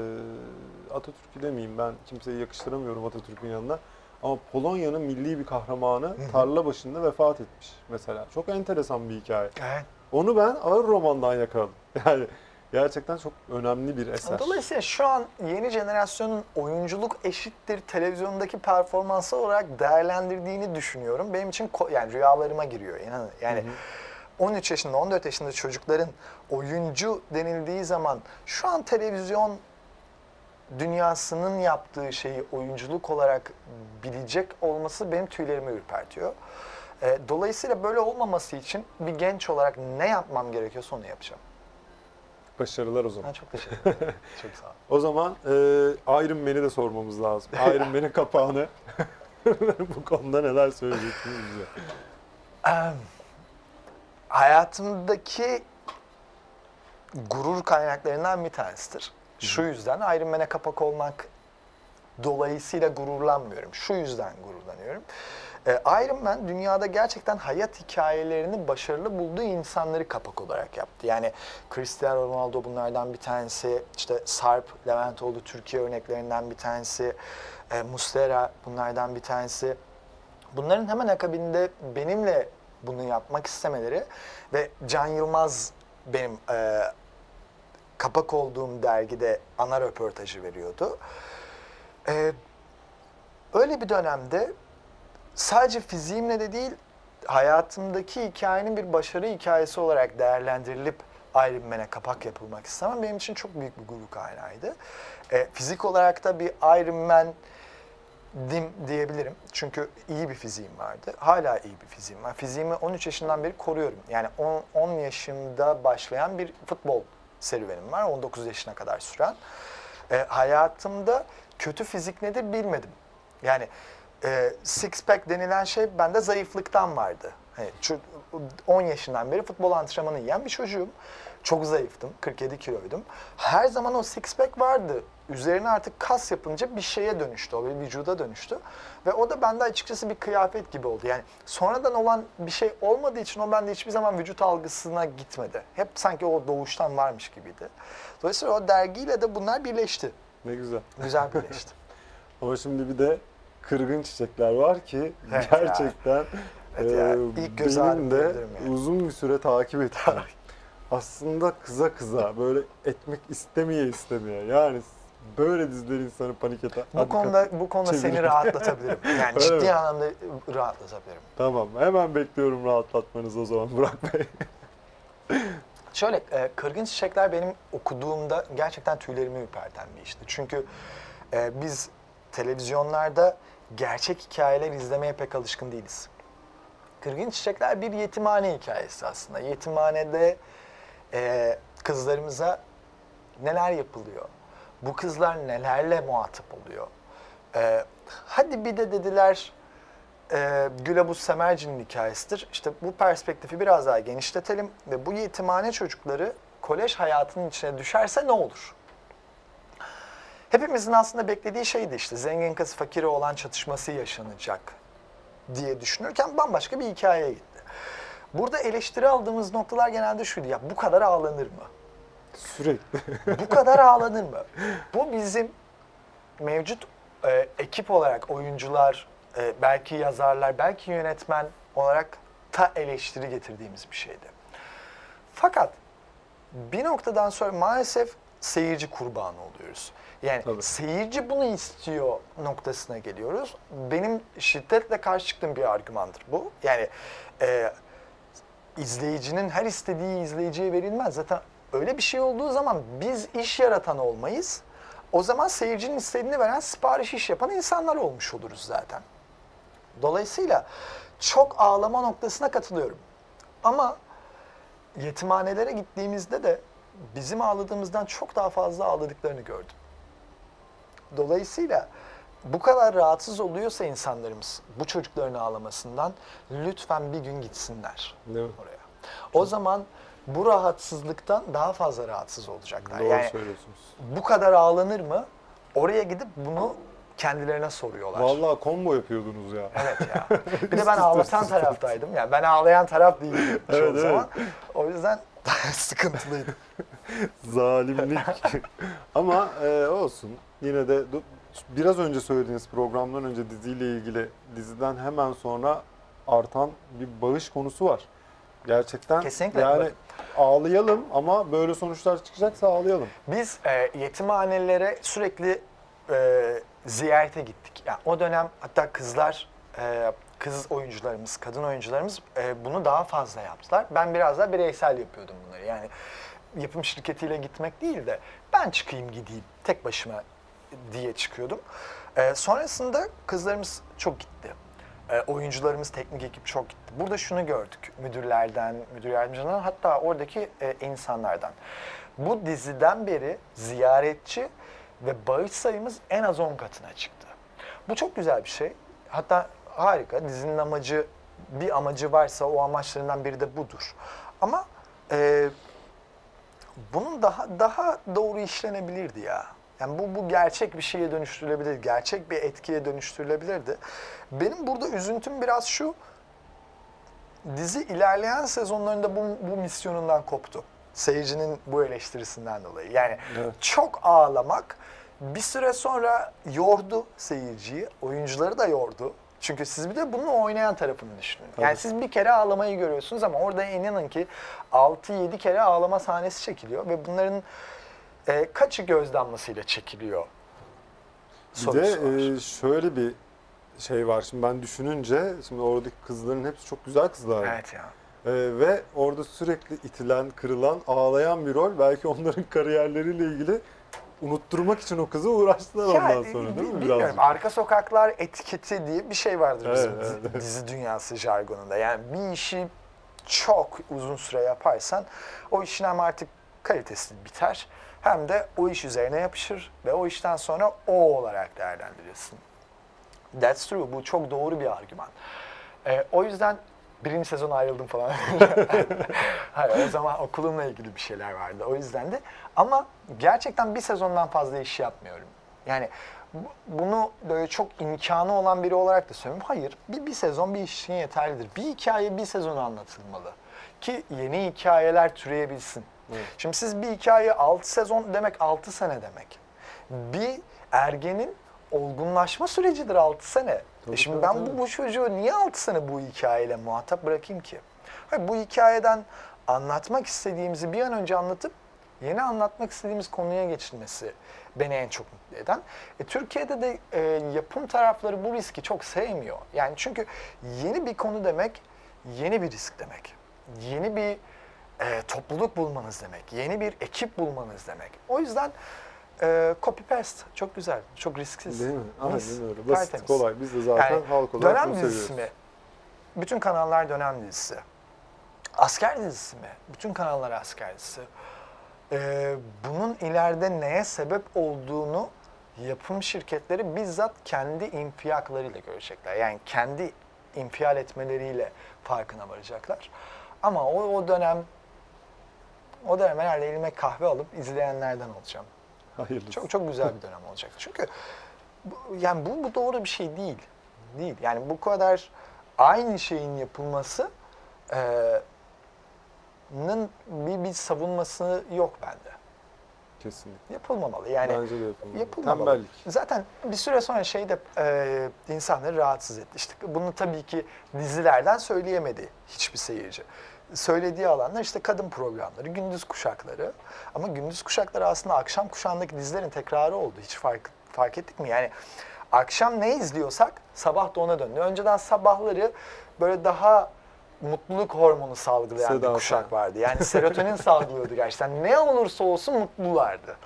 Atatürk'ü demeyeyim ben kimseyi yakıştıramıyorum Atatürk'ün yanına. Ama Polonya'nın milli bir kahramanı tarla başında vefat etmiş mesela. Çok enteresan bir hikaye. Evet. Onu ben ağır romandan yakaladım. *laughs* Yani gerçekten çok önemli bir eser. Dolayısıyla şu an yeni jenerasyonun oyunculuk eşittir televizyondaki performansı olarak değerlendirdiğini düşünüyorum. Benim için yani rüyalarıma giriyor inanın. Yani Hı hı. 13 yaşında, 14 yaşında çocukların oyuncu denildiği zaman şu an televizyon dünyasının yaptığı şeyi oyunculuk olarak bilecek olması benim tüylerimi ürpertiyor. E, Dolayısıyla böyle olmaması için bir genç olarak ne yapmam gerekiyorsa onu yapacağım. Başarılar o zaman. Ben çok teşekkür *laughs* ederim. çok sağ olun. O zaman e, Iron Man'i de sormamız lazım. *laughs* Iron Man'in kapağını *laughs* bu konuda neler söyleyeceksiniz bize? Em, hayatımdaki gurur kaynaklarından bir tanesidir. Şu yüzden Iron Man'e kapak olmak dolayısıyla gururlanmıyorum. Şu yüzden gururlanıyorum. Ee, Iron Man dünyada gerçekten hayat hikayelerini başarılı bulduğu insanları kapak olarak yaptı. Yani Cristiano Ronaldo bunlardan bir tanesi, işte Sarp Leventoğlu Türkiye örneklerinden bir tanesi, e, Muslera bunlardan bir tanesi. Bunların hemen akabinde benimle bunu yapmak istemeleri ve Can Yılmaz benim e, kapak olduğum dergide ana röportajı veriyordu. E, öyle bir dönemde sadece fiziğimle de değil hayatımdaki hikayenin bir başarı hikayesi olarak değerlendirilip Iron Man'e kapak yapılmak istemem benim için çok büyük bir gurur kaynağıydı. E, fizik olarak da bir Iron Man dim diyebilirim. Çünkü iyi bir fiziğim vardı. Hala iyi bir fiziğim var. Fiziğimi 13 yaşından beri koruyorum. Yani 10, 10 yaşımda başlayan bir futbol serüvenim var. 19 yaşına kadar süren. E, hayatımda kötü fizik nedir bilmedim. Yani e, six pack denilen şey bende zayıflıktan vardı. Hani şu 10 yaşından beri futbol antrenmanı yiyen bir çocuğum. Çok zayıftım. 47 kiloydum. Her zaman o six pack vardı. Üzerine artık kas yapınca bir şeye dönüştü. O bir vücuda dönüştü. Ve o da bende açıkçası bir kıyafet gibi oldu. Yani sonradan olan bir şey olmadığı için o bende hiçbir zaman vücut algısına gitmedi. Hep sanki o doğuştan varmış gibiydi. Dolayısıyla o dergiyle de bunlar birleşti. Ne güzel. Güzel birleşti. *laughs* Ama şimdi bir de kırgın çiçekler var ki *laughs* Evet ya. gerçekten Evet ya, ilk göz benim de yani. uzun bir süre takip ettim. *laughs* Aslında kıza kıza böyle etmek istemeye istemeye yani böyle diziler insanı panik eder. Bu konuda bu konuda seni Çevirin. rahatlatabilirim. *laughs* Yani Öyle ciddi mi? anlamda rahatlatabilirim. Tamam hemen bekliyorum rahatlatmanızı o zaman Burak Bey. Şöyle, e, Kırgın Çiçekler benim okuduğumda gerçekten tüylerimi ürperten bir işti. Çünkü e, biz televizyonlarda gerçek hikayeler izlemeye pek alışkın değiliz. Kırgın Çiçekler bir yetimhane hikayesi aslında. Yetimhanede e, kızlarımıza neler yapılıyor? Bu kızlar nelerle muhatap oluyor? E, hadi bir de dediler e, Gülabuz Semerci'nin hikayesidir. İşte bu perspektifi biraz daha genişletelim ve bu yetimhane çocukları kolej hayatının içine düşerse ne olur? Hepimizin aslında beklediği şeydi işte zengin kız fakiri olan çatışması yaşanacak diye düşünürken bambaşka bir hikayeye gitti. Burada eleştiri aldığımız noktalar genelde şuydu ya bu kadar ağlanır mı? Sürekli. *laughs* Bu kadar ağlanır mı? Bu bizim mevcut e, ekip olarak oyuncular, e, belki yazarlar, belki yönetmen olarak ta eleştiri getirdiğimiz bir şeydi. Fakat bir noktadan sonra maalesef seyirci kurbanı oluyoruz. Yani Tabii. seyirci bunu istiyor noktasına geliyoruz. Benim şiddetle karşı çıktığım bir argümandır bu. Yani e, izleyicinin her istediği izleyiciye verilmez. Zaten öyle bir şey olduğu zaman biz iş yaratan olmayız. O zaman seyircinin istediğini veren sipariş iş yapan insanlar olmuş oluruz zaten. Dolayısıyla çok ağlama noktasına katılıyorum. Ama yetimhanelere gittiğimizde de bizim ağladığımızdan çok daha fazla ağladıklarını gördüm. Dolayısıyla bu kadar rahatsız oluyorsa insanlarımız bu çocukların ağlamasından lütfen bir gün gitsinler Değil mi? oraya. O zaman bu rahatsızlıktan daha fazla rahatsız olacaklar. Doğru yani söylüyorsunuz. bu kadar ağlanır mı? Oraya gidip bunu kendilerine soruyorlar. Vallahi combo yapıyordunuz ya. Evet ya. *laughs* Bir de ben ağlatan taraftaydım. Yani ben ağlayan taraf değildim Evet, evet. zaman. O yüzden *laughs* sıkıntılıydı. Zalimlik. *laughs* Ama e, olsun. Yine de biraz önce söylediğiniz programdan önce diziyle ilgili diziden hemen sonra artan bir bağış konusu var. Gerçekten Kesinlikle. yani ağlayalım ama böyle sonuçlar çıkacaksa ağlayalım. Biz e, yetimhanelere sürekli e, ziyarete gittik. Yani o dönem hatta kızlar, e, kız oyuncularımız, kadın oyuncularımız e, bunu daha fazla yaptılar. Ben biraz daha bireysel yapıyordum bunları. Yani yapım şirketiyle gitmek değil de ben çıkayım gideyim tek başıma diye çıkıyordum. E, sonrasında kızlarımız çok gitti. E, oyuncularımız, teknik ekip çok gitti. Burada şunu gördük müdürlerden, müdür yardımcılarından hatta oradaki e, insanlardan. Bu diziden beri ziyaretçi ve bağış sayımız en az 10 katına çıktı. Bu çok güzel bir şey. Hatta harika. Dizinin amacı, bir amacı varsa o amaçlarından biri de budur. Ama e, bunun daha daha doğru işlenebilirdi ya. Yani bu, bu gerçek bir şeye dönüştürülebilir, gerçek bir etkiye dönüştürülebilirdi. Benim burada üzüntüm biraz şu, dizi ilerleyen sezonlarında bu, bu misyonundan koptu. Seyircinin bu eleştirisinden dolayı. Yani Evet. çok ağlamak bir süre sonra yordu seyirciyi, oyuncuları da yordu. Çünkü siz bir de bunun oynayan tarafını düşünün. Yani Tabii. siz bir kere ağlamayı görüyorsunuz ama orada inanın ki 6-7 kere ağlama sahnesi çekiliyor ve bunların e, kaçı göz damlasıyla çekiliyor? Bir de e, şöyle bir şey var. Şimdi ben düşününce şimdi oradaki kızların hepsi çok güzel kızlar. evet ya. E, ve orada sürekli itilen, kırılan, ağlayan bir rol. Belki onların *laughs* kariyerleriyle ilgili unutturmak için o kızı uğraştılar Ya, ondan sonra değil mi? Bilmiyorum. Birazcık. Arka sokaklar etiketi diye bir şey vardır bizim Evet, dizi, evet, dizi dünyası jargonunda. Yani bir işi çok uzun süre yaparsan o işin hem artık kalitesi biter hem de o iş üzerine yapışır ve o işten sonra o olarak değerlendirilsin. That's true. Bu çok doğru bir argüman. Ee, o yüzden birinci sezon ayrıldım falan. *laughs* Hayır, o zaman okulumla ilgili bir şeyler vardı. O yüzden de ama gerçekten bir sezondan fazla iş yapmıyorum. Yani bu- bunu böyle çok imkanı olan biri olarak da söylüyorum. Hayır, bir, bir sezon bir iş için yeterlidir. Bir hikaye bir sezon anlatılmalı. Ki yeni hikayeler türeyebilsin. Evet. Şimdi siz bir hikaye 6 sezon demek 6 sene demek. Bir ergenin olgunlaşma sürecidir 6 sene. Tabii, e şimdi tabii, ben tabii. bu, bu çocuğu niye 6 sene bu hikayeyle muhatap bırakayım ki? Hayır, bu hikayeden anlatmak istediğimizi bir an önce anlatıp yeni anlatmak istediğimiz konuya geçilmesi beni en çok mutlu eden. E, Türkiye'de de e, yapım tarafları bu riski çok sevmiyor. Yani çünkü yeni bir konu demek yeni bir risk demek. Yeni bir e, topluluk bulmanız demek. Yeni bir ekip bulmanız demek. O yüzden e, copy paste çok güzel, çok risksiz. Değil mi? Aynen Mis, öyle. Basit, tertemiz. kolay. Biz de zaten Yani halk olarak dönem bunu dizisi seviyoruz. mi? Bütün kanallar dönem dizisi. Asker dizisi mi? Bütün kanallar asker dizisi. Ee, bunun ileride neye sebep olduğunu yapım şirketleri bizzat kendi infiyaklarıyla görecekler. Yani kendi infial etmeleriyle farkına varacaklar. Ama o, o dönem o dönem herhalde elime kahve alıp izleyenlerden olacağım. Hayırlısı. Çok çok güzel bir dönem olacak. Çünkü bu, yani bu, bu doğru bir şey değil. Değil. Yani bu kadar aynı şeyin yapılması nın bir, bir savunması yok bende. Kesinlikle. Yapılmamalı. Yani Bence de yapılmalı. yapılmamalı. Tembellik. Zaten bir süre sonra şey de e, insanları rahatsız etti. İşte bunu tabii ki dizilerden söyleyemedi hiçbir seyirci. Söylediği alanlar işte kadın programları, gündüz kuşakları. Ama gündüz kuşakları aslında akşam kuşağındaki dizilerin tekrarı oldu. Hiç fark, fark ettik mi? Yani akşam ne izliyorsak sabah da ona döndü. Önceden sabahları böyle daha mutluluk hormonu salgılayan Seda bir kuşak vardı. Yani serotonin *laughs* salgılıyordu gerçekten. Ne olursa olsun mutlulardı.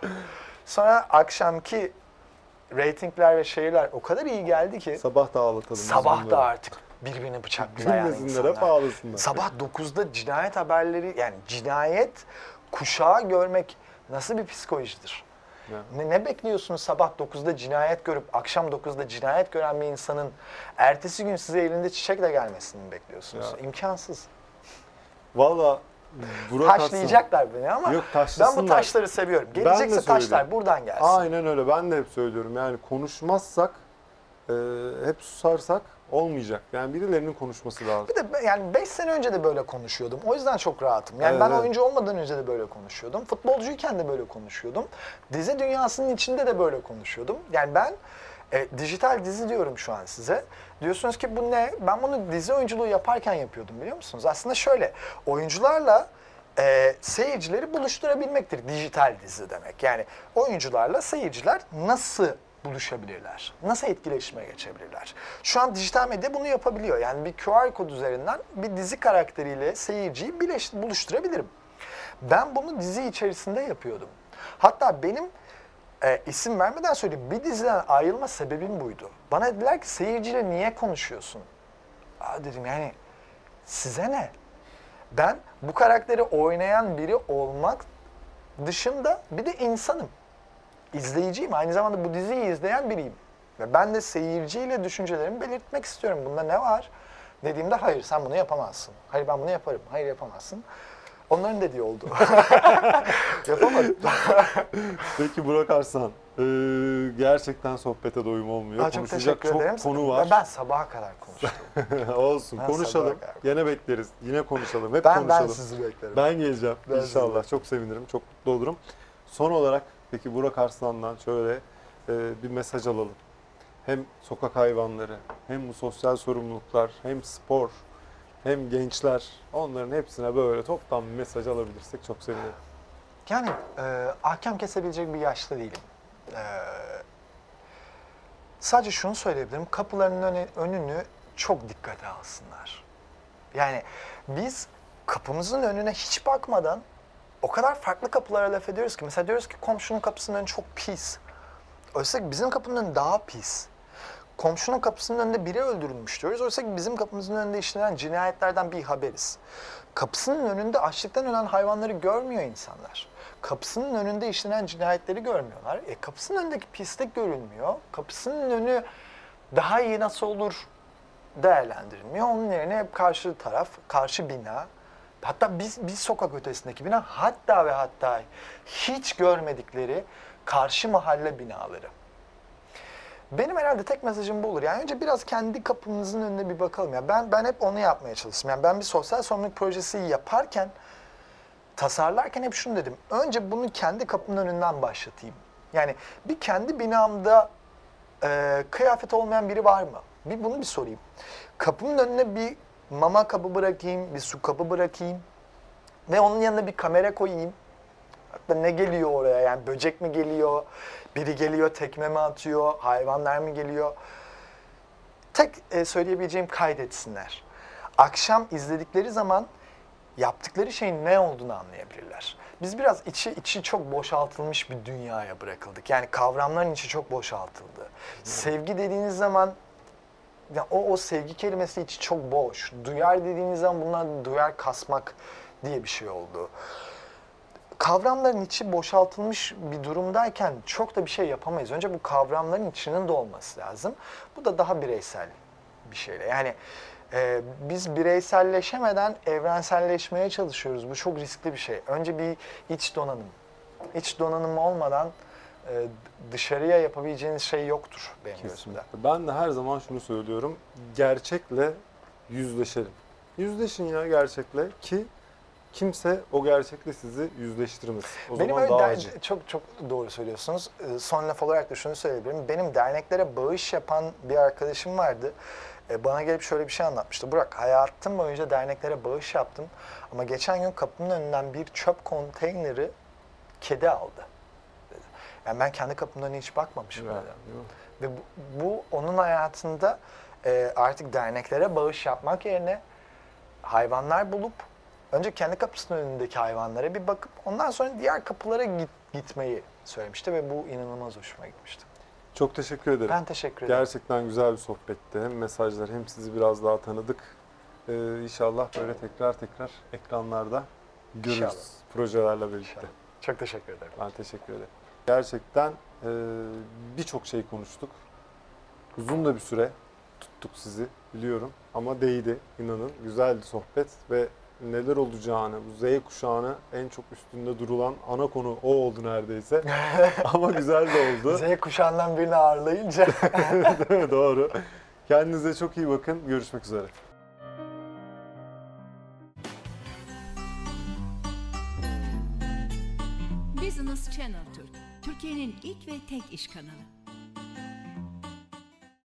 Sonra akşamki reytingler ve şeyler o kadar iyi geldi ki Sabah da ağlatalım. sabah da artık birbirini bıçaklayan insanlar. ağlasınlar. Sabah 9'da cinayet haberleri yani cinayet kuşağı görmek nasıl bir psikolojidir? Ya. Ne, ne bekliyorsunuz sabah 9'da cinayet görüp akşam 9'da cinayet gören bir insanın ertesi gün size elinde çiçekle gelmesini mi bekliyorsunuz? Ya. İmkansız. Valla Burak Taşlayacaklar beni ama Yok, ben bu taşları seviyorum. Gelecekse taşlar buradan gelsin. Aynen öyle. Ben de hep söylüyorum. Yani konuşmazsak, e, hep susarsak olmayacak. Yani birilerinin konuşması lazım. Bir de be- yani 5 sene önce de böyle konuşuyordum. O yüzden çok rahatım. Yani Evet, ben evet. oyuncu olmadan önce de böyle konuşuyordum. Futbolcuyken de böyle konuşuyordum. Dizi dünyasının içinde de böyle konuşuyordum. Yani ben e, dijital dizi diyorum şu an size. Diyorsunuz ki bu ne? Ben bunu dizi oyunculuğu yaparken yapıyordum biliyor musunuz? Aslında şöyle oyuncularla e, seyircileri buluşturabilmektir dijital dizi demek. Yani oyuncularla seyirciler nasıl buluşabilirler? Nasıl etkileşime geçebilirler? Şu an dijital medya bunu yapabiliyor. Yani bir QR kod üzerinden bir dizi karakteriyle seyirciyi birleş, buluşturabilirim. Ben bunu dizi içerisinde yapıyordum. Hatta benim e, isim vermeden söyleyeyim bir diziden ayrılma sebebim buydu. Bana dediler ki seyirciyle niye konuşuyorsun? Aa dedim yani size ne? Ben bu karakteri oynayan biri olmak dışında bir de insanım. İzleyiciyim. Aynı zamanda bu diziyi izleyen biriyim. Ve ben de seyirciyle düşüncelerimi belirtmek istiyorum. Bunda ne var? Dediğimde hayır sen bunu yapamazsın. Hayır ben bunu yaparım. Hayır yapamazsın. Onların dediği oldu. *laughs* Yapamadım. *laughs* Peki Burak Arslan, e, gerçekten sohbete doyum olmuyor. Aa, çok Konuşacak teşekkür ederim. çok konu var. Ben sabaha kadar konuştum. *laughs* Olsun, Ben konuşalım. Gene bekleriz. Yine konuşalım. Hep ben, ben konuşalım. sizi beklerim. Ben geleceğim Ben inşallah. Çok sevinirim, çok mutlu olurum. Son olarak peki Burak Arslan'dan şöyle e, bir mesaj alalım. Hem sokak hayvanları, hem bu sosyal sorumluluklar, hem spor, hem gençler onların hepsine böyle toptan bir mesaj alabilirsek çok sevinirim. Yani e, ahkam kesebilecek bir yaşta değilim. E, sadece şunu söyleyebilirim. Kapılarının öne- önünü çok dikkate alsınlar. Yani biz kapımızın önüne hiç bakmadan o kadar farklı kapılara laf ediyoruz ki. Mesela diyoruz ki komşunun kapısının önü çok pis. Oysa ki bizim kapının önü daha pis. Komşunun kapısının önünde biri öldürülmüş diyoruz. Oysa ki bizim kapımızın önünde işlenen cinayetlerden bir haberiz. Kapısının önünde açlıktan ölen hayvanları görmüyor insanlar. Kapısının önünde işlenen cinayetleri görmüyorlar. E, kapısının önündeki pislik görülmüyor. Kapısının önü daha iyi nasıl olur değerlendirilmiyor. Onun yerine hep karşı taraf, karşı bina, hatta biz bir sokak ötesindeki bina, hatta ve hatta hiç görmedikleri karşı mahalle binaları. Benim herhalde tek mesajım bu olur. Yani önce biraz kendi kapımızın önüne bir bakalım. Ya ben ben hep onu yapmaya çalıştım. Yani ben bir sosyal sorumluluk projesi yaparken, tasarlarken hep şunu dedim. Önce bunu kendi kapımın önünden başlatayım. Yani bir kendi binamda e, kıyafet olmayan biri var mı? Bir bunu bir sorayım. Kapımın önüne bir mama kabı bırakayım, bir su kabı bırakayım ve onun yanına bir kamera koyayım. Hatta ne geliyor oraya yani böcek mi geliyor, biri geliyor tekme mi atıyor, hayvanlar mı geliyor? Tek e, söyleyebileceğim kaydetsinler. Akşam izledikleri zaman yaptıkları şeyin ne olduğunu anlayabilirler. Biz biraz içi içi çok boşaltılmış bir dünyaya bırakıldık. Yani kavramların içi çok boşaltıldı. Sevgi dediğiniz zaman ya o o sevgi kelimesi içi çok boş. Duyar dediğiniz zaman bunlar duyar kasmak diye bir şey oldu. Kavramların içi boşaltılmış bir durumdayken çok da bir şey yapamayız. Önce bu kavramların içinin de olması lazım. Bu da daha bireysel bir şeyle. Yani e, biz bireyselleşemeden evrenselleşmeye çalışıyoruz. Bu çok riskli bir şey. Önce bir iç donanım. İç donanım olmadan e, dışarıya yapabileceğiniz şey yoktur benim gözümde. Ben de her zaman şunu söylüyorum. Gerçekle yüzleşelim. Yüzleşin ya gerçekle ki kimse o gerçekle sizi yüzleştirmez. O Benim zaman daha der- acı. çok çok doğru söylüyorsunuz. Ee, Son laf olarak da şunu söyleyebilirim. Benim derneklere bağış yapan bir arkadaşım vardı. Ee, Bana gelip şöyle bir şey anlatmıştı. Burak hayatım boyunca derneklere bağış yaptım. Ama geçen gün kapımın önünden bir çöp konteyneri kedi aldı. Yani ben kendi kapımdan hiç bakmamışım. Evet? Ve bu, bu onun hayatında e, artık derneklere bağış yapmak yerine hayvanlar bulup önce kendi kapısının önündeki hayvanlara bir bakıp ondan sonra diğer kapılara git, gitmeyi söylemişti ve bu inanılmaz hoşuma gitmişti. Çok teşekkür ederim. Ben teşekkür ederim. Gerçekten güzel bir sohbetti. Hem mesajlar hem sizi biraz daha tanıdık. Ee, inşallah böyle tekrar tekrar ekranlarda görürüz İnşallah. projelerle birlikte. İnşallah. Çok teşekkür ederim. Ben teşekkür ederim. Gerçekten e, birçok şey konuştuk. Uzun da bir süre tuttuk sizi biliyorum ama değdi inanın. Güzeldi sohbet ve neler olacağını, bu Z kuşağını en çok üstünde durulan ana konu o oldu neredeyse. *laughs* ama güzel de oldu. Z kuşağından birini ağırlayınca? *laughs* Doğru. Kendinize çok iyi bakın. Görüşmek üzere. Business Channel Türkiye'nin ilk ve tek iş kanalı.